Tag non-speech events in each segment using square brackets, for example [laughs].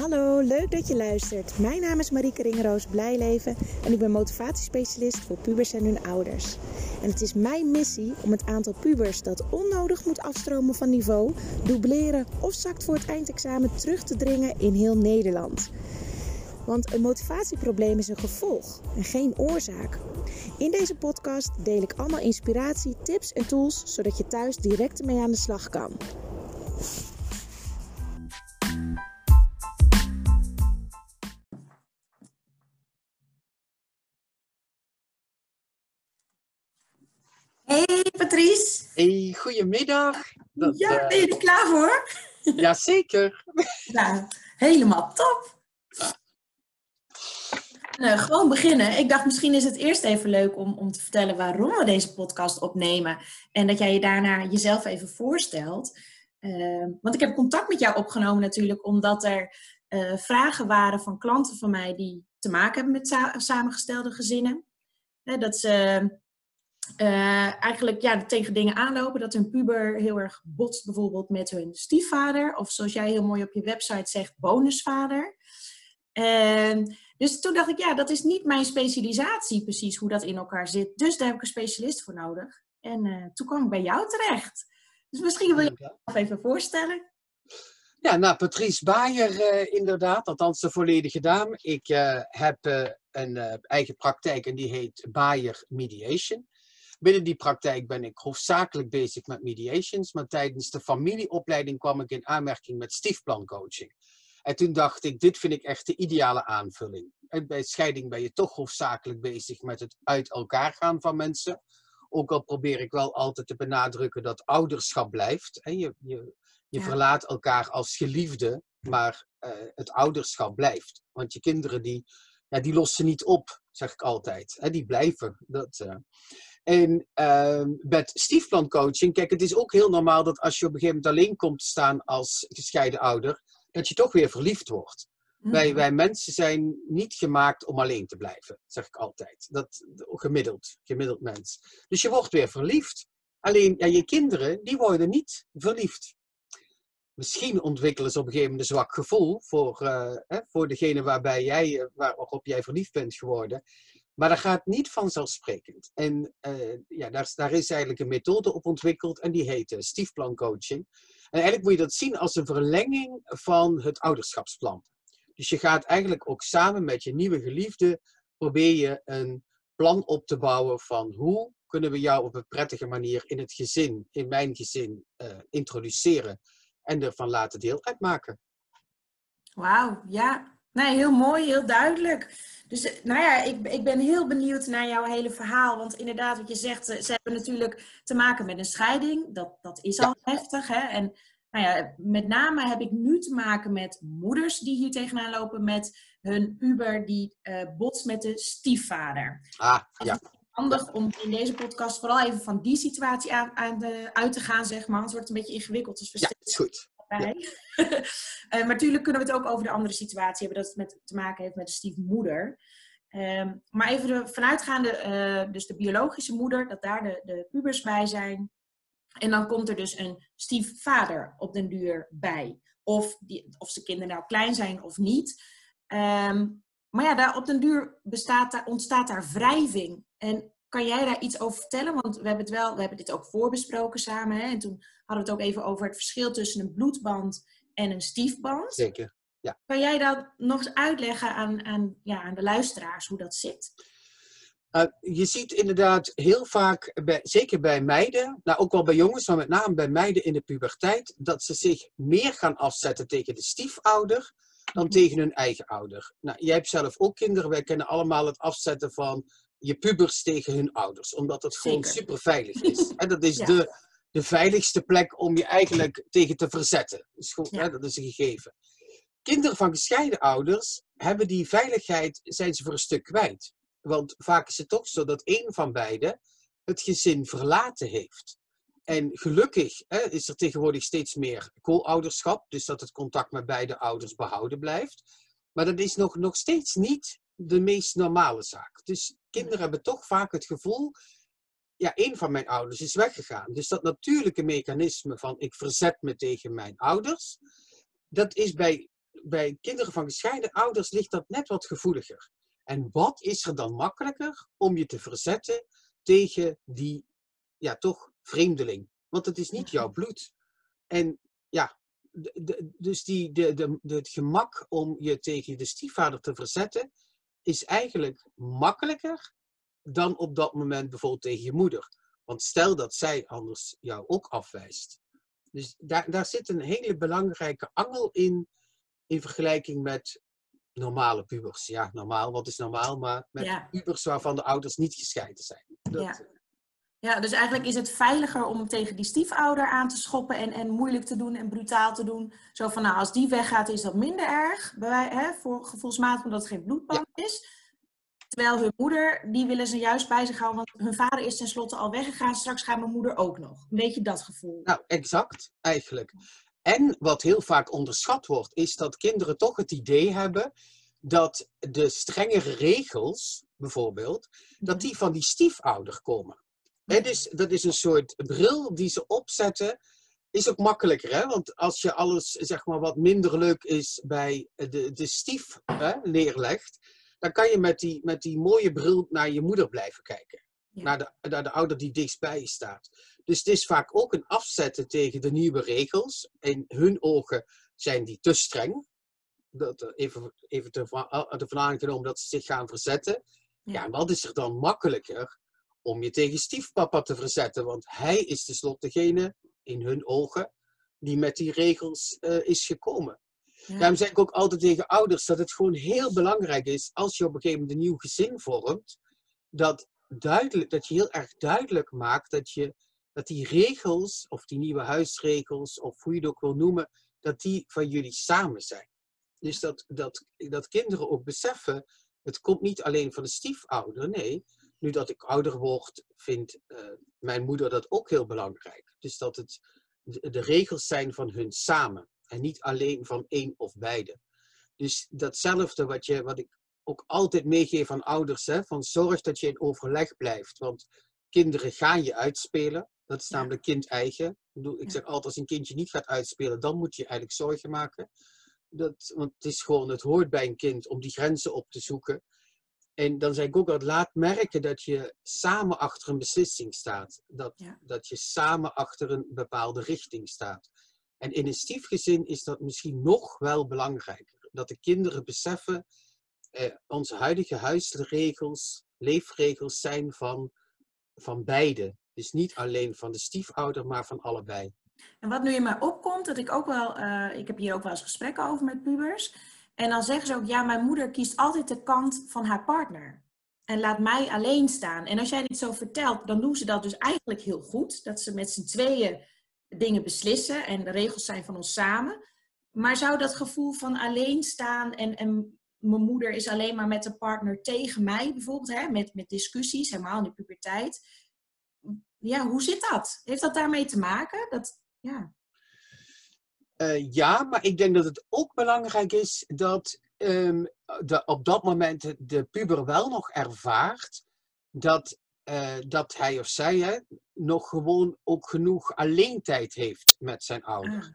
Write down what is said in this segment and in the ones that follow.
Hallo, leuk dat je luistert. Mijn naam is Marieke Ringeroos Blijleven en ik ben motivatiespecialist voor pubers en hun ouders. En het is mijn missie om het aantal pubers dat onnodig moet afstromen van niveau, dubleren of zakt voor het eindexamen terug te dringen in heel Nederland. Want een motivatieprobleem is een gevolg en geen oorzaak. In deze podcast deel ik allemaal inspiratie, tips en tools zodat je thuis direct ermee aan de slag kan. Goedemiddag. Dat, ja, eh, ben je er klaar voor? Jazeker. [laughs] Ja, helemaal top. Uh, gewoon beginnen. Ik dacht, misschien is het eerst even leuk om, om te vertellen waarom we deze podcast opnemen. En dat jij je daarna jezelf even voorstelt. Uh, want ik heb contact met jou opgenomen natuurlijk, omdat er uh, vragen waren van klanten van mij die te maken hebben met sa samengestelde gezinnen. dat ze uh, eigenlijk ja, tegen dingen aanlopen. Dat hun puber heel erg botst bijvoorbeeld met hun stiefvader. Of zoals jij heel mooi op je website zegt, bonusvader. En dus toen dacht ik, ja, dat is niet mijn specialisatie precies hoe dat in elkaar zit. Dus daar heb ik een specialist voor nodig. En uh, toen kwam ik bij jou terecht. Dus misschien wil je jezelf even voorstellen. Ja, nou, Patrice Baaier uh, inderdaad, althans de volledige naam. Ik heb een eigen praktijk en die heet Baaier Mediation. Binnen die praktijk ben ik hoofdzakelijk bezig met mediations, maar tijdens de familieopleiding kwam ik in aanmerking met stiefplancoaching. En toen dacht ik, dit vind ik echt de ideale aanvulling. En bij scheiding ben je toch hoofdzakelijk bezig met het uit elkaar gaan van mensen. Ook al probeer ik wel altijd te benadrukken dat ouderschap blijft. Je, je, je ja. verlaat elkaar als geliefde, maar uh, het ouderschap blijft. Want je kinderen die, ja, die lossen niet op, zeg ik altijd. Hè? Die blijven. Dat, uh... En uh, met stiefplancoaching, kijk, het is ook heel normaal dat als je op een gegeven moment alleen komt te staan als gescheiden ouder, dat je toch weer verliefd wordt. Mm. Wij, wij mensen zijn niet gemaakt om alleen te blijven, zeg ik altijd. Dat, gemiddeld, gemiddeld mens. Dus je wordt weer verliefd. Alleen, ja, je kinderen, die worden niet verliefd. Misschien ontwikkelen ze op een gegeven moment een zwak gevoel voor, uh, hè, voor degene waarbij jij, waarop jij verliefd bent geworden. Maar dat gaat niet vanzelfsprekend. En uh, ja, daar, daar, is eigenlijk een methode op ontwikkeld en die heet uh, stiefplancoaching. En eigenlijk moet je dat zien als een verlenging van het ouderschapsplan. Dus je gaat eigenlijk ook samen met je nieuwe geliefde probeer je een plan op te bouwen van hoe kunnen we jou op een prettige manier in het gezin, in mijn gezin, uh, introduceren en ervan laten deel uitmaken. Wauw, ja. Nee, heel mooi, heel duidelijk. Dus nou ja, ik, ik ben heel benieuwd naar jouw hele verhaal. Want inderdaad, wat je zegt, ze hebben natuurlijk te maken met een scheiding. Dat, dat is al heftig. Hè? En nou ja, met name heb ik nu te maken met moeders die hier tegenaan lopen met hun puber die uh, botst met de stiefvader. Ah, ja. Handig om in deze podcast vooral even van die situatie aan, aan de, uit te gaan, zeg maar. Het wordt een beetje ingewikkeld. Dus we ja, is goed. Uh, [laughs] maar natuurlijk kunnen we het ook over de andere situatie hebben, dat het met, te maken heeft met de stiefmoeder. Um, maar even de, vanuitgaande, uh, dus de biologische moeder, dat daar de, de pubers bij zijn. En dan komt er dus een stiefvader op den duur bij. Of, die, of zijn kinderen nou klein zijn of niet. Um, maar ja, daar op den duur bestaat, ontstaat daar wrijving. En kan jij daar iets over vertellen? Want we hebben, het wel, we hebben dit ook voorbesproken samen. Hè? En toen hadden we het ook even over het verschil tussen een bloedband en een stiefband. Zeker, ja. Kan jij dat nog eens uitleggen aan, aan, ja, aan de luisteraars hoe dat zit? Uh, je ziet inderdaad heel vaak, bij, zeker bij meiden, nou ook wel bij jongens, maar met name bij meiden in de puberteit, dat ze zich meer gaan afzetten tegen de stiefouder dan -hmm. tegen hun eigen ouder. Nou, jij hebt zelf ook kinderen, wij kennen allemaal het afzetten van je pubers tegen hun ouders, omdat het gewoon super veilig [laughs] is. dat is ja. de, de veiligste plek om je eigenlijk tegen te verzetten. Dat is, gewoon, ja. hè, dat is een gegeven. Kinderen van gescheiden ouders hebben die veiligheid, zijn ze voor een stuk kwijt. Want vaak is het toch zo dat één van beiden het gezin verlaten heeft. En gelukkig hè, is er tegenwoordig steeds meer co-ouderschap, dus dat het contact met beide ouders behouden blijft. Maar dat is nog, nog steeds niet de meest normale zaak. Dus kinderen hebben toch vaak het gevoel, ja, één van mijn ouders is weggegaan. Dus dat natuurlijke mechanisme van ik verzet me tegen mijn ouders, dat is bij bij kinderen van gescheiden ouders ligt dat net wat gevoeliger. En wat is er dan makkelijker om je te verzetten tegen die, ja, toch vreemdeling? Want het is niet jouw bloed. En ja, dus die, de, de, de, het gemak om je tegen de stiefvader te verzetten, is eigenlijk makkelijker dan op dat moment bijvoorbeeld tegen je moeder. Want stel dat zij anders jou ook afwijst. Dus daar, daar zit een hele belangrijke angel in, in vergelijking met normale pubers. Ja, normaal, wat is normaal? Maar met pubers waarvan de ouders niet gescheiden zijn. Dat, ja. Ja, dus eigenlijk is het veiliger om tegen die stiefouder aan te schoppen en, en moeilijk te doen en brutaal te doen. Zo van, nou, als die weggaat is dat minder erg, bij, hè, voor gevoelsmatig omdat het geen bloedband is. Terwijl hun moeder, die willen ze juist bij zich houden, want hun vader is tenslotte al weggegaan. Straks gaat mijn moeder ook nog. Een beetje dat gevoel. Nou, exact, eigenlijk. En wat heel vaak onderschat wordt, is dat kinderen toch het idee hebben dat de strengere regels, bijvoorbeeld, dat die van die stiefouder komen. He, dus dat is een soort bril die ze opzetten. Is ook makkelijker, hè? want als je alles zeg maar, wat minder leuk is bij de, de stief hè, neerlegt, dan kan je met die, met die mooie bril naar je moeder blijven kijken. Naar, de, naar de ouder die dichtstbij je staat. Dus het is vaak ook een afzetten tegen de nieuwe regels. In hun ogen zijn die te streng. Dat, eh, even even ervan aangenomen dat ze zich gaan verzetten. Ja. en wat is er dan makkelijker om je tegen stiefpapa te verzetten? Want hij is tenslotte degene, in hun ogen, die met die regels uh, is gekomen. Daarom zeg ik ook altijd tegen ouders dat het gewoon heel belangrijk is, als je op een gegeven moment een nieuw gezin vormt, dat, duidelijk, dat je heel erg duidelijk maakt dat, je, dat die regels, of die nieuwe huisregels, of hoe je het ook wil noemen, dat die van jullie samen zijn. Dus dat, dat, dat kinderen ook beseffen, het komt niet alleen van de stiefouder, nee. Nu dat ik ouder word, vindt uh, mijn moeder dat ook heel belangrijk. Dus dat het de, regels zijn van hun samen. En niet alleen van één of beide. Dus datzelfde wat, je, wat ik ook altijd meegeef aan ouders, hè, van zorg dat je in overleg blijft. Want kinderen gaan je uitspelen. Dat is namelijk kind eigen. Ik zeg altijd, als een kindje niet gaat uitspelen, dan moet je eigenlijk zorgen maken. Dat, want het is gewoon, het hoort bij een kind om die grenzen op te zoeken. En dan ook dat laat merken dat je samen achter een beslissing staat. Dat, dat je samen achter een bepaalde richting staat. En in een stiefgezin is dat misschien nog wel belangrijker. Dat de kinderen beseffen, eh, onze huidige huisregels, leefregels zijn van, van beide. Dus niet alleen van de stiefouder, maar van allebei. En wat nu in mij opkomt, dat ik ook wel, uh, ik heb hier ook wel eens gesprekken over met pubers. En dan zeggen ze ook, ja, mijn moeder kiest altijd de kant van haar partner. En laat mij alleen staan. En als jij dit zo vertelt, dan doen ze dat dus eigenlijk heel goed. Dat ze met z'n tweeën dingen beslissen en de regels zijn van ons samen. Maar zou dat gevoel van alleen staan en, en mijn moeder is alleen maar met een partner tegen mij bijvoorbeeld, hè, met, met discussies, helemaal in de puberteit. Ja, hoe zit dat? Heeft dat daarmee te maken? Dat, ja. Uh, ja, maar ik denk dat het ook belangrijk is dat um, de, op dat moment de puber wel nog ervaart dat uh, dat hij of zij hè, nog gewoon ook genoeg alleentijd heeft met zijn ouder. Ah,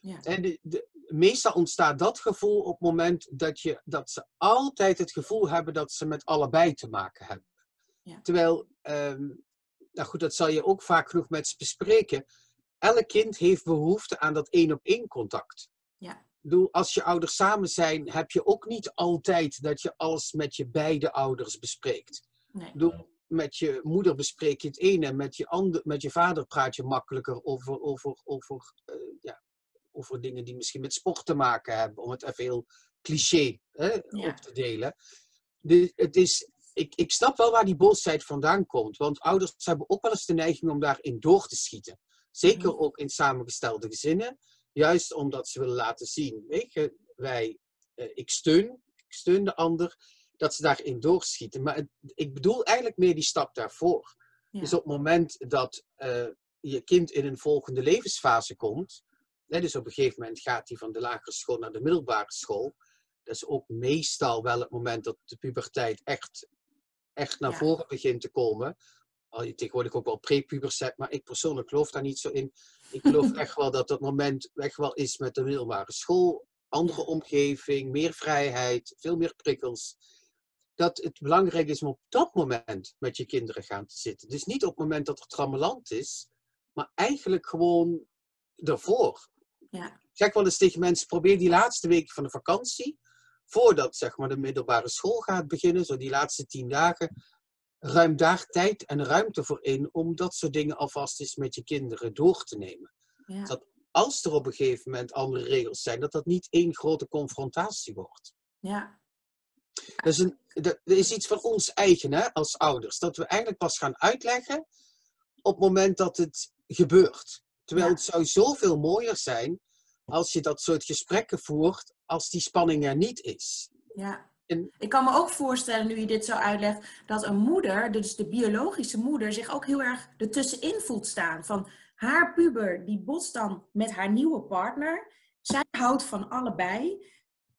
ja. En de, de, meestal ontstaat dat gevoel op het moment dat, je, dat ze altijd het gevoel hebben dat ze met allebei te maken hebben. Ja. Terwijl, um, nou goed, dat zal je ook vaak genoeg met ze bespreken. Elk kind heeft behoefte aan dat één op één contact. Ja. Doe, als je ouders samen zijn, heb je ook niet altijd dat je alles met je beide ouders bespreekt. Nee. Doe, met je moeder bespreek je het ene, met je, ander, met je vader praat je makkelijker over, over, over, uh, ja, over dingen die misschien met sport te maken hebben, om het even heel cliché hè, op te delen. De, het is, ik, ik snap wel waar die boosheid vandaan komt, want ouders hebben ook wel eens de neiging om daarin door te schieten. Zeker mhm. ook in samengestelde gezinnen, juist omdat ze willen laten zien, weet je, wij, uh, ik steun, ik steun de ander, dat ze daarin doorschieten. Maar ik bedoel eigenlijk meer die stap daarvoor. Dus op het moment dat uh, je kind in een volgende levensfase komt, hè, dus op een gegeven moment gaat hij van de lagere school naar de middelbare school, dat is ook meestal wel het moment dat de puberteit echt, echt naar voren begint te komen. Al je tegenwoordig ook wel prepubers zegt, maar ik persoonlijk geloof daar niet zo in. Ik geloof [laughs] echt wel dat dat moment echt wel is met de middelbare school andere omgeving, meer vrijheid, veel meer prikkels. Dat het belangrijk is om op dat moment met je kinderen gaan te zitten. Dus niet op het moment dat er trammeland is, maar eigenlijk gewoon ervoor. Ja. Ik zeg wel eens tegen mensen, probeer die laatste weken van de vakantie, voordat zeg maar, de middelbare school gaat beginnen, zo die laatste tien dagen, ruim daar tijd en ruimte voor in om dat soort dingen alvast eens met je kinderen door te nemen. Ja. Dat als er op een gegeven moment andere regels zijn, dat dat niet één grote confrontatie wordt. ja. Dat is, een, dat is iets van ons eigen hè, als ouders. Dat we eigenlijk pas gaan uitleggen op het moment dat het gebeurt. Terwijl Ja. het zou zoveel mooier zijn als je dat soort gesprekken voert als die spanning er niet is. Ja. En- Ik kan me ook voorstellen, nu je dit zo uitlegt, dat een moeder, dus de biologische moeder, zich ook heel erg ertussenin voelt staan. Van haar puber, die botst dan met haar nieuwe partner. Zij houdt van allebei.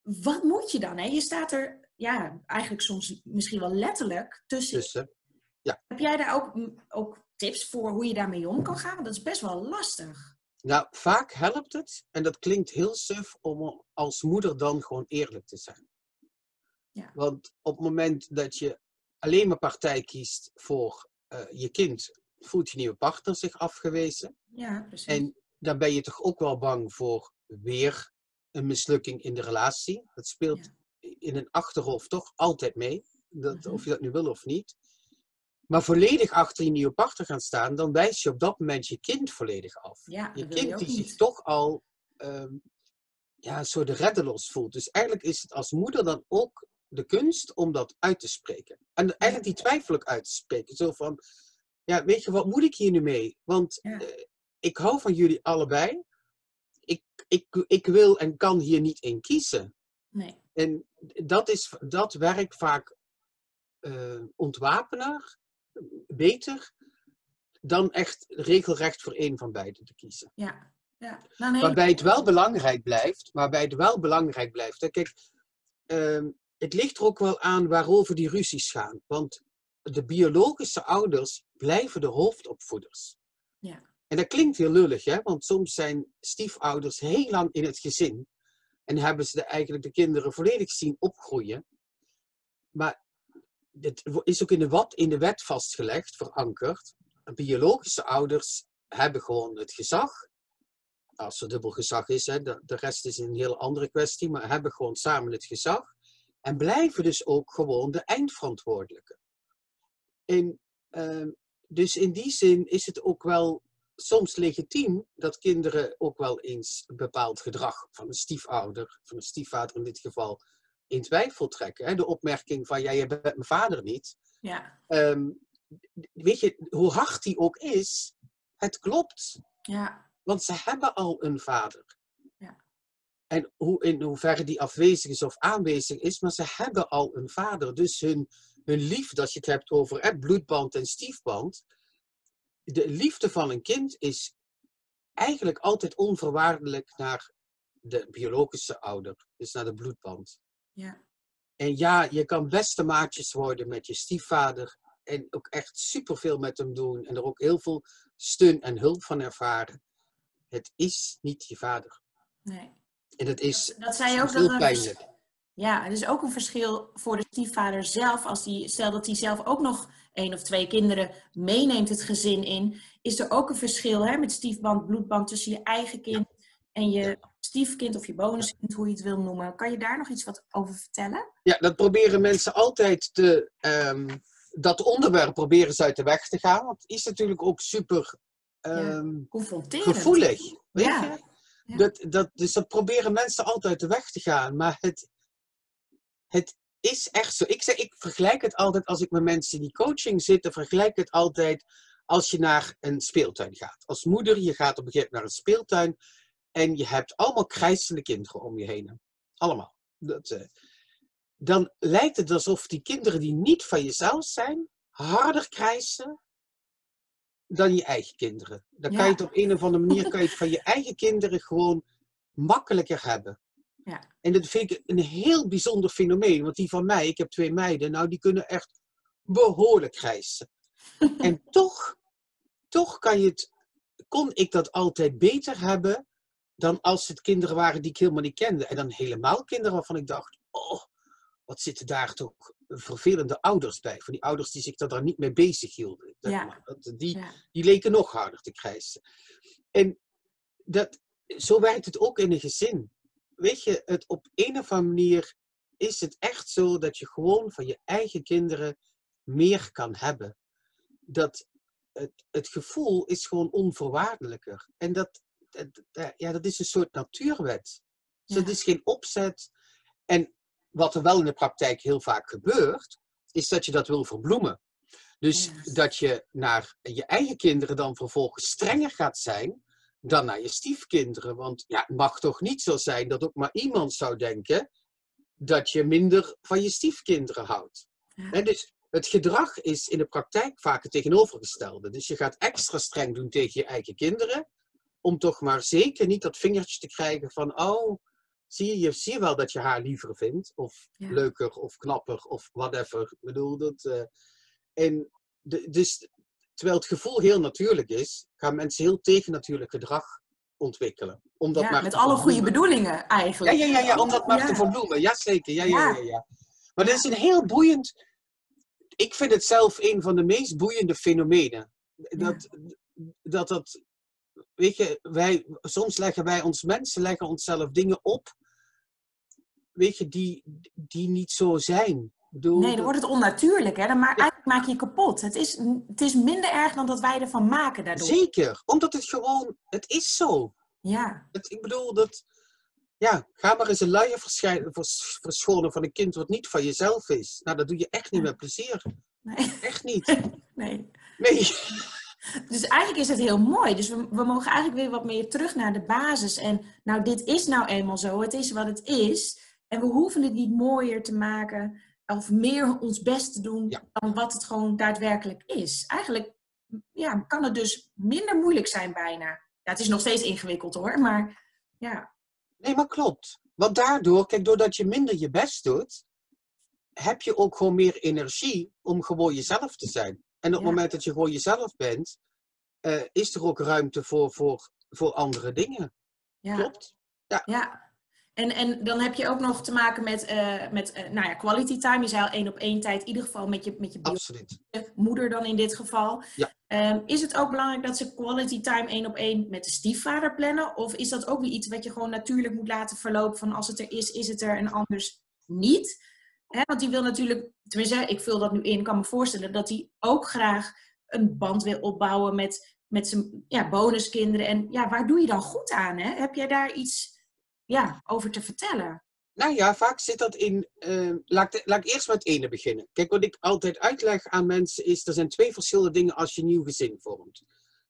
Wat moet je dan? Hè? Je staat er, ja, eigenlijk soms misschien wel letterlijk tussen. Dus, eh, Heb jij daar ook, ook tips voor hoe je daarmee om kan gaan? Want dat is best wel lastig. nou, vaak helpt het, en dat klinkt heel suf, om als moeder dan gewoon eerlijk te zijn. Ja. Want op het moment dat je alleen maar partij kiest voor eh, je kind, voelt je nieuwe partner zich afgewezen. Ja, precies. En dan ben je toch ook wel bang voor weer een mislukking in de relatie. Dat speelt in een achterhoofd toch altijd mee, dat, Mhm. of je dat nu wil of niet. Maar volledig achter je nieuwe partner gaan staan, dan wijs je op dat moment je kind volledig af. ja, Je kind die zich toch al ehm ja, een soort reddeloos voelt. Dus eigenlijk is het als moeder dan ook de kunst om dat uit te spreken. En eigenlijk die twijfel ook uit te spreken. Zo van, ja, weet je, wat moet ik hier nu mee? Want Ja. eh, ik hou van jullie allebei. Ik, ik, ik wil en kan hier niet in kiezen. Nee. En dat, is, dat werkt vaak eh ontwapener, beter, dan echt regelrecht voor één van beiden te kiezen. Ja. ja. Nou, nee. Waarbij het wel belangrijk blijft, waarbij het wel belangrijk blijft. Hè. Kijk, ehm, het ligt er ook wel aan waarover die ruzies gaan. Want de biologische ouders blijven de hoofdopvoeders. Ja. En dat klinkt heel lullig, hè? want soms zijn stiefouders heel lang in het gezin. En hebben ze de, eigenlijk de kinderen volledig zien opgroeien. Maar het wo- is ook in de, wat, in de wet vastgelegd, verankerd. Biologische ouders hebben gewoon het gezag. Als er dubbel gezag is, hè, de, de rest is een heel andere kwestie. Maar hebben gewoon samen het gezag. En blijven dus ook gewoon de eindverantwoordelijke. En, ehm, dus in die zin is het ook wel soms legitiem dat kinderen ook wel eens een bepaald gedrag van een stiefouder, van een stiefvader in dit geval, in twijfel trekken. Hè? De opmerking van, ja, je bent mijn vader niet. Ja. Ehm, weet je, hoe hard die ook is, het klopt. Ja. Want ze hebben al een vader. En hoe, in hoeverre die afwezig is of aanwezig is, maar ze hebben al een vader. Dus hun, hun liefde, als je het hebt over hè, bloedband en stiefband. De liefde van een kind is eigenlijk altijd onvoorwaardelijk naar de biologische ouder, dus naar de bloedband. Ja. En ja, je kan beste maatjes worden met je stiefvader en ook echt superveel met hem doen en er ook heel veel steun en hulp van ervaren. Het is niet je vader. Nee. En het is Dat zei je ook dat een pijnlijk. Ja, het is ook een verschil voor de stiefvader zelf. Als die, stel dat hij zelf ook nog één of twee kinderen meeneemt het gezin in, is er ook een verschil hè, met stiefband, bloedband tussen je eigen kind en je stiefkind of je bonuskind, hoe je het wil noemen. Kan je daar nog iets wat over vertellen? Ja, dat proberen mensen altijd te. ehm, dat onderwerp proberen ze uit de weg te gaan. Want het is natuurlijk ook super ehm, Confronterend. gevoelig. Weet je? Dat, dat, dus dat proberen mensen altijd de weg te gaan. Maar het, het is echt zo. Ik, zeg, ik vergelijk het altijd als ik met mensen die coaching zitten, vergelijk het altijd als je naar een speeltuin gaat. Als moeder, je gaat op een gegeven moment naar een speeltuin en je hebt allemaal krijzende kinderen om je heen. Allemaal. Dat, eh, dan lijkt het alsof die kinderen die niet van jezelf zijn, harder krijsen dan je eigen kinderen. Dan kan je het op een of andere manier kan je het van je eigen kinderen gewoon makkelijker hebben. Ja. En dat vind ik een heel bijzonder fenomeen. Want die van mij, ik heb twee meiden, nou die kunnen echt behoorlijk krijsen. [laughs] en toch, toch kan je het, kon ik dat altijd beter hebben dan als het kinderen waren die ik helemaal niet kende. En dan helemaal kinderen waarvan ik dacht, oh, wat zitten daar toch vervelende ouders bij. Van die ouders die zich daar niet mee bezig hielden. Ja. Die, Ja. die leken nog harder te krijgen. En dat, zo werkt het ook in een gezin. Weet je, het op een of andere manier is het echt zo dat je gewoon van je eigen kinderen meer kan hebben. Dat het, het gevoel is gewoon onvoorwaardelijker. En dat, dat, dat- ja, dat is een soort natuurwet. Dus Ja. het is geen opzet. En wat er wel in de praktijk heel vaak gebeurt, is dat je dat wil verbloemen. Dus dat je naar je eigen kinderen dan vervolgens strenger gaat zijn dan naar je stiefkinderen. Want ja, het mag toch niet zo zijn dat ook maar iemand zou denken dat je minder van je stiefkinderen houdt. Ja. Dus het gedrag is in de praktijk vaak het tegenovergestelde. Dus je gaat extra streng doen tegen je eigen kinderen, om toch maar zeker niet dat vingertje te krijgen van, oh, zie je, je zie wel dat je haar liever vindt, of Ja. leuker, of knapper, of whatever. Ik bedoel, dat, eh, en de, dus, terwijl het gevoel heel natuurlijk is, gaan mensen heel tegennatuurlijk gedrag ontwikkelen. Om dat Ja, maar met alle goede bedoelingen Ja, eigenlijk. ja, ja, ja, om dat maar Ja. te verbloemen. Jazeker, ja, ja, Ja. ja, ja. Maar dat is een heel boeiend... Ik vind het zelf een van de meest boeiende fenomenen. Dat, dat, dat weet je, wij, soms leggen wij ons mensen, leggen onszelf dingen op, weet je, die, die niet zo zijn. Bedoel, Nee, dan wordt het onnatuurlijk. Hè? Dan ma eigenlijk maak je je kapot. Het is, het is minder erg dan dat wij ervan maken daardoor. Zeker, omdat het gewoon, het is zo. Ja, Het, ik bedoel, dat, ja, ga maar eens een luier verschonen van een kind wat niet van jezelf is. Nou, dat doe je echt niet met plezier. nee. Echt niet. [laughs] nee. Nee. [laughs] Dus eigenlijk is het heel mooi. Dus we, we mogen eigenlijk weer wat meer terug naar de basis. En nou, dit is nou eenmaal zo. Het is wat het is. En we hoeven het niet mooier te maken of meer ons best te doen Ja. dan wat het gewoon daadwerkelijk is. Eigenlijk ja, kan het dus minder moeilijk zijn bijna. Ja, het is nog steeds ingewikkeld hoor, maar ja. Nee, maar klopt. Want daardoor, kijk, doordat je minder je best doet, heb je ook gewoon meer energie om gewoon jezelf te zijn. En op het Ja. moment dat je gewoon jezelf bent, eh, is er ook ruimte voor, voor, voor andere dingen. ja. Klopt? Ja, en, en dan heb je ook nog te maken met, eh, met eh, nou ja, quality time. Je zei al één op één tijd, in ieder geval met je, met je Absoluut. moeder dan in dit geval. Ja. Ehm, is het ook belangrijk dat ze quality time één op één met de stiefvader plannen? Of is dat ook weer iets wat je gewoon natuurlijk moet laten verlopen van als het er is, is het er en anders niet? Want die wil natuurlijk, tenminste, ik vul dat nu in, kan me voorstellen dat hij ook graag een band wil opbouwen met, met zijn ja, bonuskinderen. En ja, waar doe je dan goed aan? Hè? Heb jij daar iets ja, over te vertellen? Nou ja, vaak zit dat in. eh, laat, ik- laat ik eerst met het ene beginnen. Kijk, wat ik altijd uitleg aan mensen is: er zijn twee verschillende dingen als je een nieuw gezin vormt.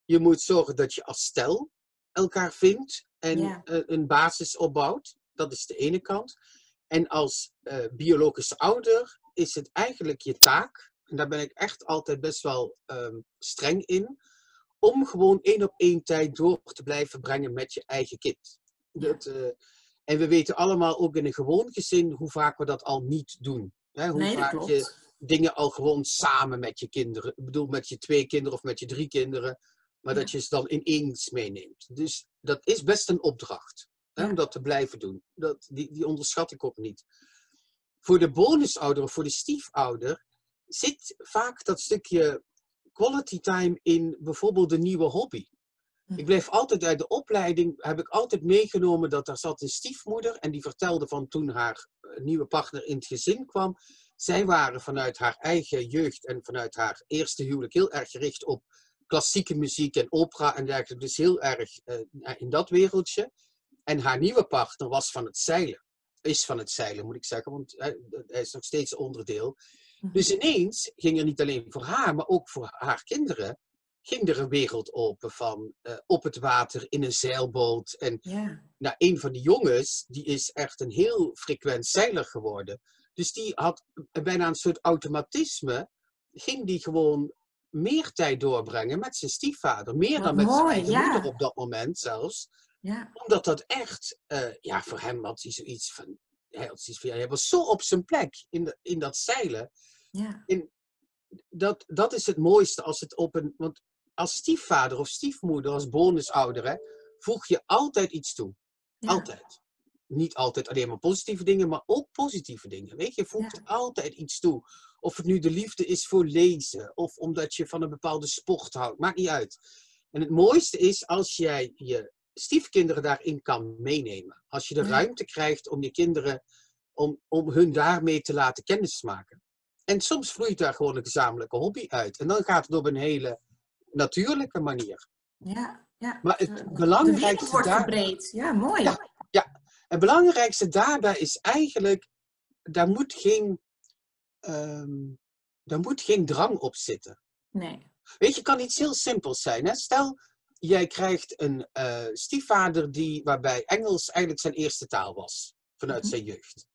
Je moet zorgen dat je als stel elkaar vindt en Ja. eh, een basis opbouwt. Dat is de ene kant. En als eh, biologische ouder is het eigenlijk je taak, en daar ben ik echt altijd best wel ehm, streng in, om gewoon één op één tijd door te blijven brengen met je eigen kind. Dat, eh, en we weten allemaal ook in een gewoon gezin hoe vaak we dat al niet doen. Hè? Hoe nee, vaak klopt. je dingen al gewoon samen met je kinderen, ik bedoel met je twee kinderen of met je drie kinderen, maar Ja. dat je ze dan ineens meeneemt. Dus dat is best een opdracht hè, Ja. om dat te blijven doen. Dat, die, die onderschat ik ook niet. Voor de bonusouder of voor de stiefouder zit vaak dat stukje quality time in bijvoorbeeld een nieuwe hobby. Ik bleef altijd uit de opleiding, heb ik altijd meegenomen dat er zat een stiefmoeder en die vertelde van toen haar eh, nieuwe partner in het gezin kwam. Zij waren vanuit haar eigen jeugd en vanuit haar eerste huwelijk heel erg gericht op klassieke muziek en opera en dergelijke. Dus heel erg eh, in dat wereldje. En haar nieuwe partner was van het zeilen. Is van het zeilen, moet ik zeggen, want hij, hij is nog steeds onderdeel. Mhm. Dus ineens ging er niet alleen voor haar, maar ook voor haar kinderen, ging er een wereld open van eh, op het water in een zeilboot. En Ja, nou, een van die jongens, die is echt een heel frequent zeiler geworden. Dus die had bijna een soort automatisme, ging die gewoon meer tijd doorbrengen met zijn stiefvader. Meer Wat dan met zijn eigen ja. moeder op dat moment zelfs. ja, Omdat dat echt, eh, ja, voor hem had hij zoiets van, hij, had zoiets van, ja, hij was zo op zijn plek in, de, in dat zeilen. ja. Dat, dat is het mooiste als het op een, want als stiefvader of stiefmoeder, als bonusouder, hè, voeg je altijd iets toe. Ja. Altijd. Niet altijd alleen maar positieve dingen, maar ook positieve dingen. Weet je, je voegt Ja. altijd iets toe. Of het nu de liefde is voor lezen, of omdat je van een bepaalde sport houdt, maakt niet uit. En het mooiste is als jij je stiefkinderen daarin kan meenemen. Als je de Ja. ruimte krijgt om je kinderen, om, om hun daarmee te laten kennismaken. En soms vloeit daar gewoon een gezamenlijke hobby uit. En dan gaat het op een hele natuurlijke manier. Ja, ja. Maar het De- de wereld belangrijkste wordt daar- verbreed. Ja, mooi. Ja. Het belangrijkste daarbij is eigenlijk, daar moet geen, ehm, daar moet geen drang op zitten. Nee. Weet je, kan iets heel simpels zijn. Hè? Stel, jij krijgt een eh, stiefvader die, waarbij Engels eigenlijk zijn eerste taal was, vanuit Mhm. zijn jeugd.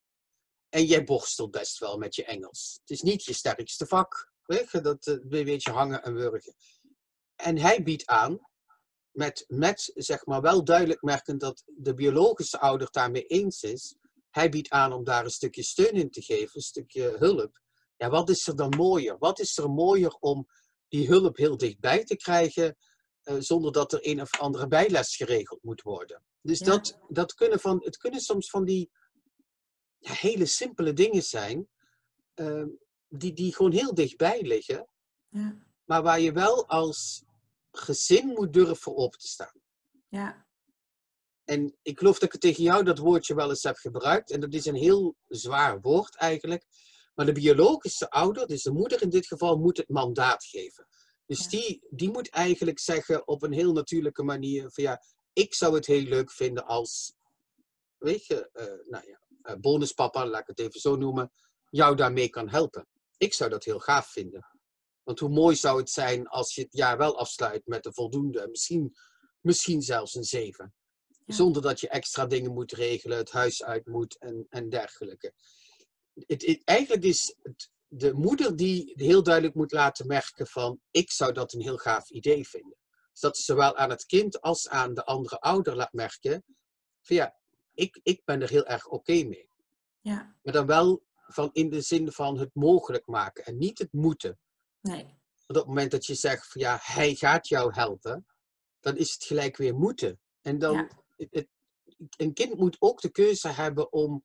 En jij borstelt best wel met je Engels. Het is niet je sterkste vak. Weet je, dat eh, een beetje hangen en wurgen. En hij biedt aan, met, met zeg maar wel duidelijk merkend dat de biologische ouder daarmee eens is. Hij biedt aan om daar een stukje steun in te geven, een stukje hulp. Ja, wat is er dan mooier? Wat is er mooier om die hulp heel dichtbij te krijgen, eh, zonder dat er een of andere bijles geregeld moet worden? Dus Ja. dat, dat kunnen van, het kunnen soms van die ja, hele simpele dingen zijn, eh, die, die gewoon heel dichtbij liggen, Ja. maar waar je wel als gezin moet durven op te staan. Ja. En ik geloof dat ik tegen jou dat woordje wel eens heb gebruikt. En dat is een heel zwaar woord eigenlijk. Maar de biologische ouder, dus de moeder in dit geval, moet het mandaat geven. Dus Ja. die, die moet eigenlijk zeggen op een heel natuurlijke manier: van ja, ik zou het heel leuk vinden als, weet je, eh, nou ja, eh, bonuspapa, laat ik het even zo noemen, jou daarmee kan helpen. Ik zou dat heel gaaf vinden. Want hoe mooi zou het zijn als je het jaar wel afsluit met een voldoende, misschien, misschien zelfs een zeven. Ja. Zonder dat je extra dingen moet regelen, het huis uit moet en, en dergelijke. Het, het- eigenlijk is het de moeder die heel duidelijk moet laten merken van ik zou dat een heel gaaf idee vinden. Dus dat ze zowel aan het kind als aan de andere ouder laat merken van ja, ik, ik ben er heel erg oké mee. Ja. Maar dan wel van in de zin van het mogelijk maken en niet het moeten. Nee. Op het moment dat je zegt van ja, hij gaat jou helpen, dan is het gelijk weer moeten. En dan, Ja. het, het- een kind moet ook de keuze hebben om,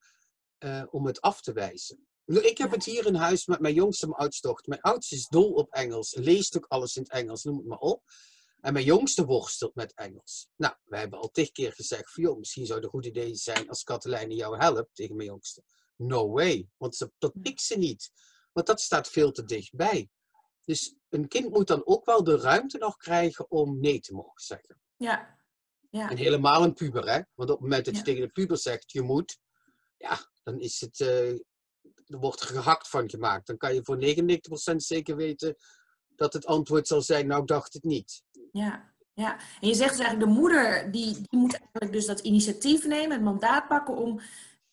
eh, om het af te wijzen. Ik heb het hier in huis met mijn jongste en mijn oudste dochter. Mijn oudste is dol op Engels, leest ook alles in het Engels, noem het maar op. En mijn jongste worstelt met Engels. Nou, we hebben al tig keer gezegd van, joh, misschien zou het een goed idee zijn als Katelijne jou helpt tegen mijn jongste. No way, want ze, dat pikt ze niet. Want dat staat veel te dichtbij. Dus een kind moet dan ook wel de ruimte nog krijgen om nee te mogen zeggen. Ja. Ja. En helemaal een puber, hè? Want op het moment dat je Ja. tegen de puber zegt, je moet, ja, dan is het, eh, er wordt er gehakt van gemaakt. Dan kan je voor 99% zeker weten dat het antwoord zal zijn, nou, ik dacht het niet. Ja, ja. En je zegt dus eigenlijk, de moeder die, die moet eigenlijk dus dat initiatief nemen, het mandaat pakken om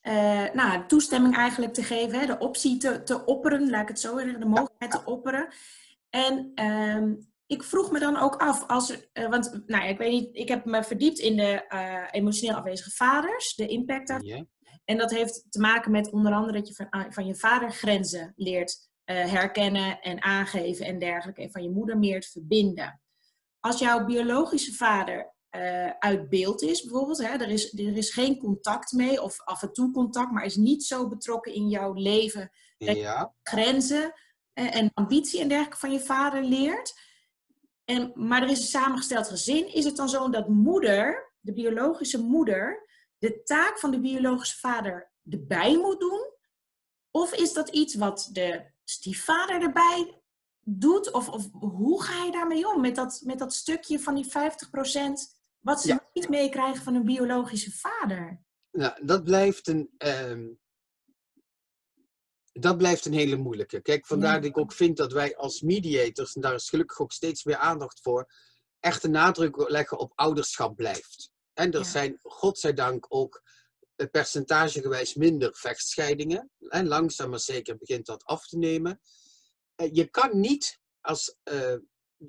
eh, nou, toestemming eigenlijk te geven, hè, de optie te, te opperen, laat ik het zo zeggen, de mogelijkheid te opperen. En ehm, ik vroeg me dan ook af, als er, eh, want nou, ik weet niet, ik heb me verdiept in de eh, emotioneel afwezige vaders, de impact daarvan. En dat heeft te maken met onder andere dat je van, ah, van je vader grenzen leert herkennen en aangeven en dergelijke. En van je moeder meer te verbinden. Als jouw biologische vader eh, uit beeld is, bijvoorbeeld, hè, er, is, er is geen contact mee, of af en toe contact, maar is niet zo betrokken in jouw leven, Ja, grenzen en ambitie en dergelijke van je vader leert. En, maar er is een samengesteld gezin. Is het dan zo dat moeder, de biologische moeder, de taak van de biologische vader erbij moet doen? Of is dat iets wat de stiefvader erbij doet? Of, of hoe ga je daarmee om? Met dat, met dat stukje van die 50% wat ze Ja. niet meekrijgen van hun biologische vader. nou, dat blijft een... ehm, dat blijft een hele moeilijke. Kijk, vandaar Ja. dat ik ook vind dat wij als mediators, en daar is gelukkig ook steeds meer aandacht voor, echt de nadruk leggen op ouderschap blijft. En er Ja. zijn, godzijdank, ook eh, percentagegewijs minder vechtscheidingen. En langzaam maar zeker begint dat af te nemen. Eh, Je kan niet als, eh,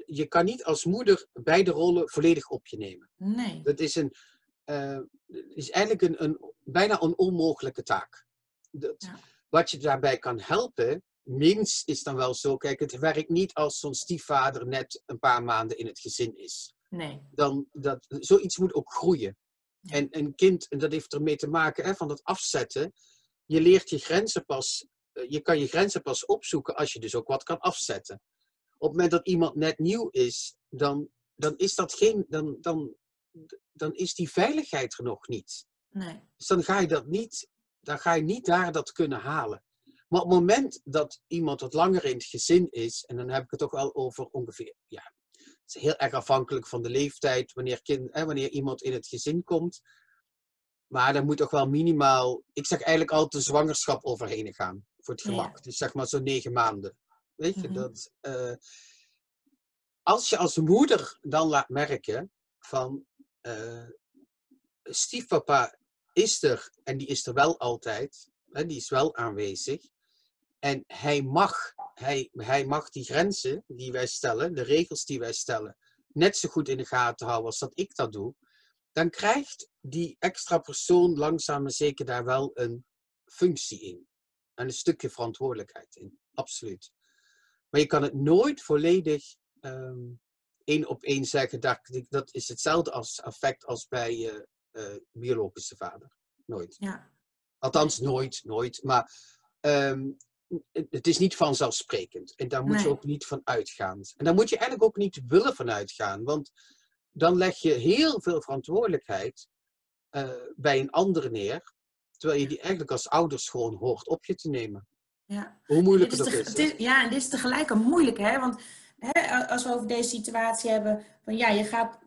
je kan niet als moeder beide rollen volledig op je nemen. Nee. Dat is, een, eh, is eigenlijk een, een bijna een onmogelijke taak. Dat, Ja. Wat je daarbij kan helpen, minst is dan wel zo, kijk, het werkt niet als zo'n stiefvader net een paar maanden in het gezin is. Nee. Dan, dat, zoiets moet ook groeien. En een kind, en dat heeft ermee te maken hè, van het afzetten. Je leert je grenzen pas, eh, je kan je grenzen pas opzoeken als je dus ook wat kan afzetten. Op het moment dat iemand net nieuw is, dan, dan is dat geen, dan, dan, dan is die veiligheid er nog niet. Nee. Dus dan ga je dat niet, dan ga je niet daar dat kunnen halen. Maar op het moment dat iemand wat langer in het gezin is, en dan heb ik het toch wel over ongeveer, ja, het is heel erg afhankelijk van de leeftijd, wanneer, kind, hè, wanneer iemand in het gezin komt. Maar er moet toch wel minimaal, ik zeg eigenlijk altijd een zwangerschap overheen gaan, voor het Ja. gemak. Dus zeg maar zo'n negen maanden. Weet je, Mhm. dat, eh, als je als moeder dan laat merken van, eh, stiefpapa is er en die is er wel altijd, hè, die is wel aanwezig. En hij mag, hij, hij mag die grenzen die wij stellen, de regels die wij stellen, net zo goed in de gaten houden als dat ik dat doe. Dan krijgt die extra persoon langzaam maar zeker daar wel een functie in. En een stukje verantwoordelijkheid in. Absoluut. Maar je kan het nooit volledig ehm, één op één zeggen. Dat, dat is hetzelfde als effect als bij je eh, biologische vader. Nooit. Ja. Althans, nooit, nooit. Maar ehm, het- is niet vanzelfsprekend. En daar moet je ook niet van uitgaan. En daar moet je eigenlijk ook niet willen van uitgaan. Want dan leg je heel veel verantwoordelijkheid eh, bij een ander neer. Terwijl je die eigenlijk als ouders gewoon hoort op je te nemen. Ja. Hoe moeilijk het is te- is. het hè. is- ja, en dit is tegelijk een moeilijke, hè? Want hè, als we over deze situatie hebben, van ja, je gaat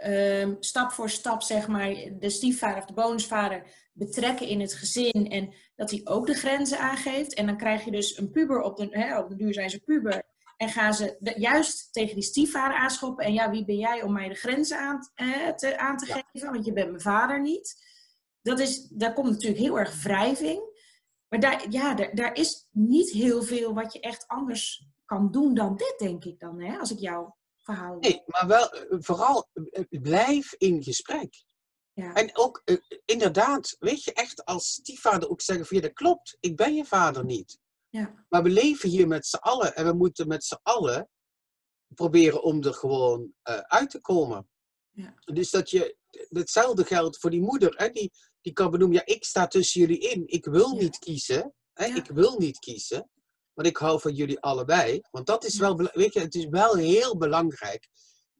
ehm, stap voor stap, zeg maar, de stiefvader of de bonusvader betrekken in het gezin en dat hij ook de grenzen aangeeft. En dan krijg je dus een puber op de, hè, op de duur zijn ze puber. En gaan ze de- juist tegen die stiefvader aanschoppen. En ja, wie ben jij om mij de grenzen aan, eh, te, aan te Ja. geven? Want je bent mijn vader niet. Dat is, daar komt natuurlijk heel erg wrijving. Maar daar, ja, daar, daar is niet heel veel wat je echt anders kan doen dan dit, denk ik dan, hè? als ik jouw verhaal. Nee, maar wel eh, vooral eh, blijf in gesprek. Ja. En ook eh, inderdaad, weet je, echt als stiefvader ook zeggen van ja, dat klopt, ik ben je vader niet. Ja. Maar we leven hier met z'n allen en we moeten met z'n allen proberen om er gewoon eh, uit te komen. Ja. Dus dat je, hetzelfde geldt voor die moeder, hè, die, die kan benoemen, ja, ik sta tussen jullie in, ik wil Ja. niet kiezen, hè, Ja. ik wil niet kiezen, want ik hou van jullie allebei. Want dat is wel, weet je, het is wel heel belangrijk.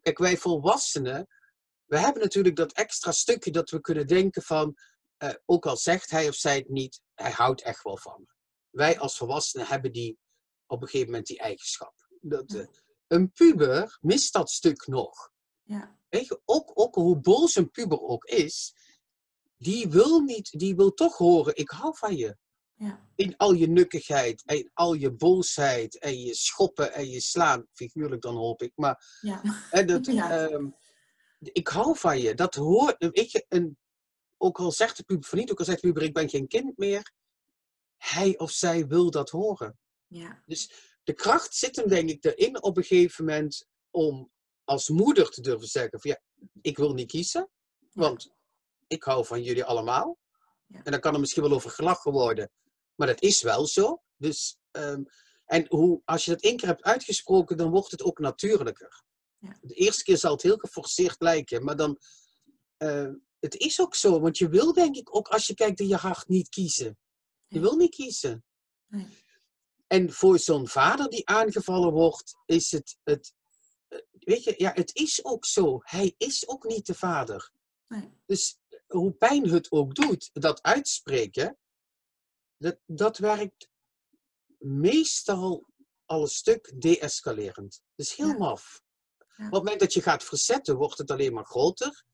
Kijk, wij volwassenen, we hebben natuurlijk dat extra stukje dat we kunnen denken van, eh, ook al zegt hij of zij het niet, hij houdt echt wel van me. Wij als volwassenen hebben die op een gegeven moment die eigenschap. Dat, eh, een puber mist dat stuk nog. Ja. Weet je, ook, ook hoe boos een puber ook is, die wil, niet, die wil toch horen, ik hou van je. Ja. In al je nukkigheid, en al je boosheid, en je schoppen en je slaan, figuurlijk dan hoop ik. Maar Ja. dat, Ja. ehm, ik hou van je. Dat hoort, weet je, een, ook al zegt de puber van niet, ook al zegt de puber, ik ben geen kind meer. Hij of zij wil dat horen. Ja. Dus de kracht zit hem denk ik erin op een gegeven moment om als moeder te durven zeggen van ja, ik wil niet kiezen, want ik hou van jullie allemaal. Ja. En dan kan er misschien wel over gelachen worden, maar dat is wel zo. Dus, ehm, en hoe, als je dat één keer hebt uitgesproken, dan wordt het ook natuurlijker. Ja. De eerste keer zal het heel geforceerd lijken, maar dan, eh, het is ook zo, want je wil denk ik ook als je kijkt in je hart niet kiezen. Je wil niet kiezen. Nee. En voor zo'n vader die aangevallen wordt, is het, het, eh, weet je, ja, het is ook zo. Hij is ook niet de vader. Nee. Dus hoe pijn het ook doet, dat uitspreken, dat, dat werkt meestal al een stuk deescalerend. Dus heel Ja. maf. Ja. Op het moment dat je gaat verzetten, wordt het alleen maar groter.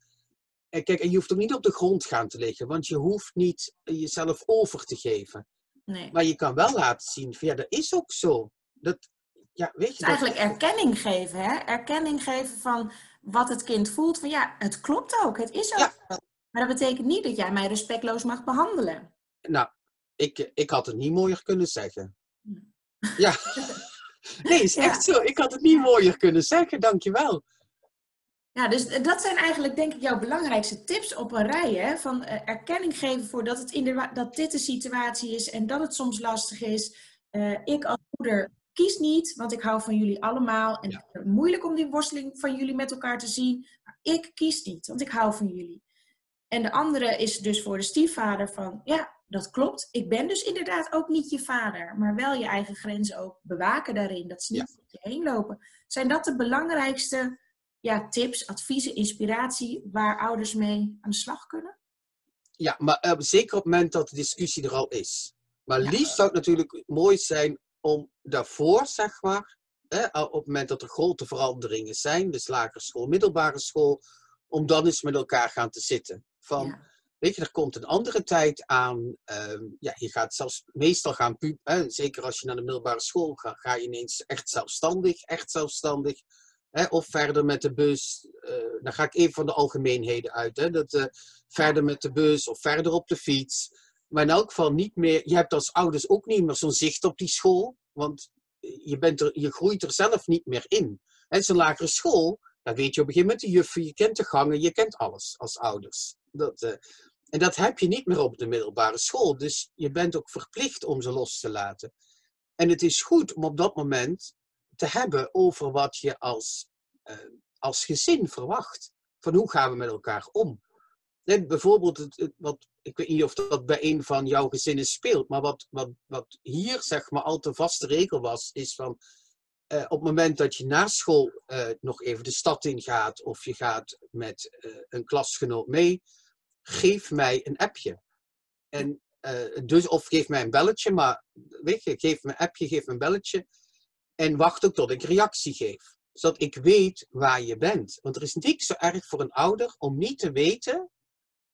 En kijk, en je hoeft ook niet op de grond gaan te liggen, want je hoeft niet jezelf over te geven. Nee. Maar je kan wel laten zien, van, ja, dat is ook zo. Dat, ja, weet je, eigenlijk dat, erkenning geven, hè? Erkenning geven van wat het kind voelt. Van ja, het klopt ook, het is ook Ja. Maar dat betekent niet dat jij mij respectloos mag behandelen. nou, ik, ik had het niet mooier kunnen zeggen. Ja. [laughs] Nee, is Ja. echt zo. Ik had het niet mooier kunnen zeggen, dankjewel. Ja, dus dat zijn eigenlijk denk ik jouw belangrijkste tips op een rij. Hè? Van eh, erkenning geven voor dat, het inderdaad, dat dit de situatie is en dat het soms lastig is. Eh, ik als moeder kies niet, want ik hou van jullie allemaal. En het is moeilijk om die worsteling van jullie met elkaar te zien. Maar ik kies niet, want ik hou van jullie. En de andere is dus voor de stiefvader van, ja, dat klopt. Ik ben dus inderdaad ook niet je vader, maar wel je eigen grenzen ook bewaken daarin. Dat ze niet ja. je heen lopen. Zijn dat de belangrijkste ja, tips, adviezen, inspiratie waar ouders mee aan de slag kunnen? Ja, maar uh, zeker op het moment dat de discussie er al is. Maar liefst zou het natuurlijk mooi zijn om daarvoor, zeg maar, hè, op het moment dat er grote veranderingen zijn, dus lagere school, middelbare school, om dan eens met elkaar gaan te zitten. Van, weet je, er komt een andere tijd aan. Ehm, ja, je gaat zelfs meestal gaan, zeker als je naar de middelbare school gaat, ga je ineens echt zelfstandig, echt zelfstandig. Hè, of verder met de bus. Uh, dan ga ik even van de algemeenheden uit. Hè, dat, uh, verder met de bus of verder op de fiets. Maar in elk geval niet meer. Je hebt als ouders ook niet meer zo'n zicht op die school. Want je, bent er, je groeit er zelf niet meer in. En zo'n lagere school, weet je op een gegeven moment de juffen, je kent de gangen, je kent alles als ouders. Dat, uh, en dat heb je niet meer op de middelbare school. Dus je bent ook verplicht om ze los te laten. En het is goed om op dat moment te hebben over wat je als, uh, als gezin verwacht. Van hoe gaan we met elkaar om? Nee, bijvoorbeeld, het, wat, ik weet niet of dat bij een van jouw gezinnen speelt, maar wat, wat, wat hier zeg maar al te vaste regel was, is van uh, op het moment dat je na school uh, nog even de stad in gaat of je gaat met uh, een klasgenoot mee, geef mij een appje. En, dus, of geef mij een belletje, maar weet je, geef me een appje, geef me een belletje. En wacht ook tot ik reactie geef. Zodat ik weet waar je bent. Want er is niks zo erg voor een ouder om niet te weten.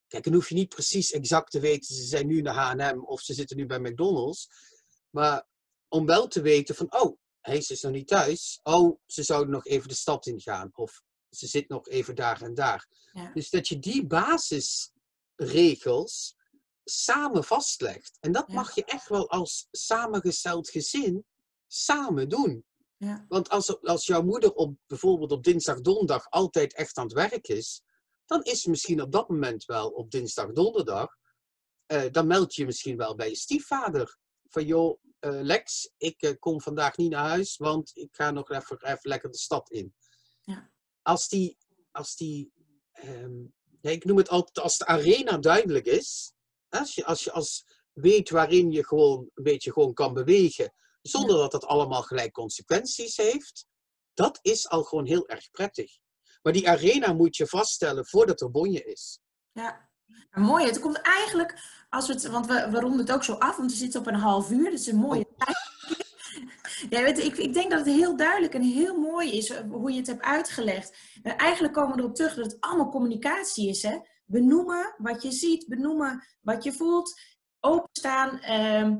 Kijk, dan hoef je niet precies exact te weten, ze zijn nu naar HM of ze zitten nu bij McDonald's. Maar om wel te weten van, oh, hij is nog niet thuis. Oh, ze zouden nog even de stad ingaan. Of ze zit nog even daar en daar. Ja. Dus dat je die basisregels samen vastlegt. En dat ja. mag je echt wel als samengesteld gezin samen doen. Ja. Want als, als jouw moeder op, bijvoorbeeld op dinsdag, donderdag altijd echt aan het werk is, dan is ze misschien op dat moment wel op dinsdag, donderdag. Uh, dan meld je misschien wel bij je stiefvader. Van joh, Lex, ik uh, kom vandaag niet naar huis, want ik ga nog even, even lekker de stad in. Ja. Als die, als die um, ja, ik noem het altijd als de arena duidelijk is, als je als, je als weet waarin je gewoon een beetje gewoon kan bewegen, zonder dat dat allemaal gelijk consequenties heeft, dat is al gewoon heel erg prettig. Maar die arena moet je vaststellen voordat er bonje is. Ja, mooi. Het komt eigenlijk, als we het, want we, we ronden het ook zo af, want we zitten op een half uur. Dat is een mooie oh. tijd. [laughs] Ja, weet, ik, ik denk dat het heel duidelijk en heel mooi is eh, hoe je het hebt uitgelegd. En eigenlijk komen we erop terug dat het allemaal communicatie is. Hè? Benoemen wat je ziet, benoemen wat je voelt, openstaan, eh,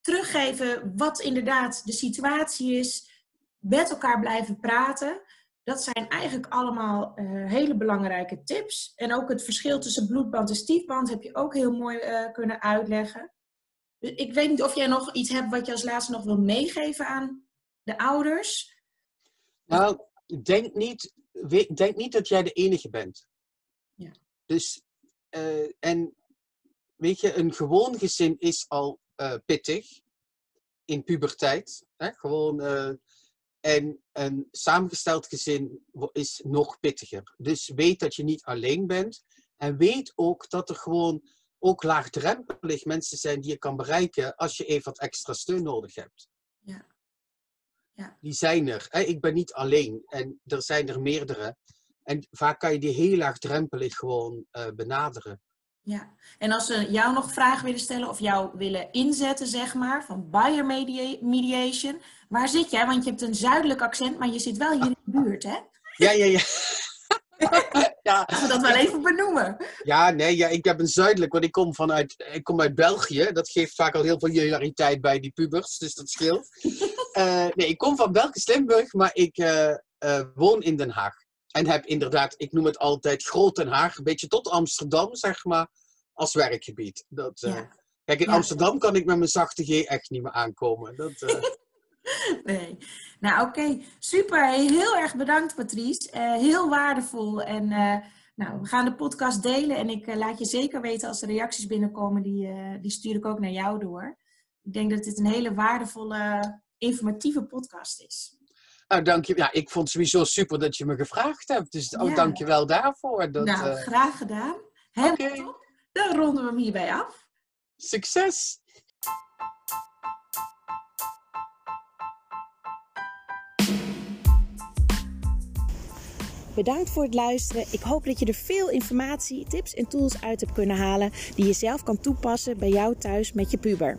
teruggeven wat inderdaad de situatie is, met elkaar blijven praten. Dat zijn eigenlijk allemaal uh, hele belangrijke tips. En ook het verschil tussen bloedband en stiefband heb je ook heel mooi uh, kunnen uitleggen. Dus ik weet niet of jij nog iets hebt wat je als laatste nog wil meegeven aan de ouders. Nou, denk niet, denk niet dat jij de enige bent. Ja. Dus, uh, en weet je, een gewoon gezin is al pittig in puberteit. Hè? Gewoon en een samengesteld gezin is nog pittiger. Dus weet dat je niet alleen bent. En weet ook dat er gewoon ook laagdrempelig mensen zijn die je kan bereiken als je even wat extra steun nodig hebt. Ja. Ja. Die zijn er. Ik ben niet alleen. En er zijn er meerdere. En vaak kan je die heel laagdrempelig gewoon uh, benaderen. Ja, en als ze jou nog vragen willen stellen of jou willen inzetten, zeg maar, van buyer mediation, waar zit jij? Want je hebt een zuidelijk accent, maar je zit wel hier in de buurt, hè? Ja, ja, ja. [laughs] ja. Als we dat wel even benoemen. Ja, nee, ja, ik heb een zuidelijk, want ik kom vanuit ik kom uit België. Dat geeft vaak al heel veel hilariteit bij die pubers, dus dat scheelt. uh, [laughs] nee, ik kom van Belgisch Limburg, maar ik uh, uh, woon in Den Haag. En heb inderdaad, ik noem het altijd Groot Den Haag, een beetje tot Amsterdam, zeg maar, als werkgebied. Dat, uh, Kijk, in ja. Amsterdam kan ik met mijn zachte G echt niet meer aankomen. Dat, uh... [laughs] nee. Nou, oké. Okay. Super. Heel erg bedankt, Patrice. Uh, heel waardevol. En nou, we gaan de podcast delen. En ik laat je zeker weten als er reacties binnenkomen. Die, die stuur ik ook naar jou door. Ik denk dat dit een hele waardevolle informatieve podcast is. Nou, dank je. Ja, ik vond het sowieso super dat je me gevraagd hebt. Dus ook dank je wel daarvoor. Dat, nou, uh... graag gedaan. Oké. Okay. Dan ronden we hem hierbij af. Succes! Bedankt voor het luisteren. Ik hoop dat je er veel informatie, tips en tools uit hebt kunnen halen die je zelf kan toepassen bij jou thuis met je puber.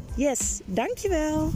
Yes, dankjewel.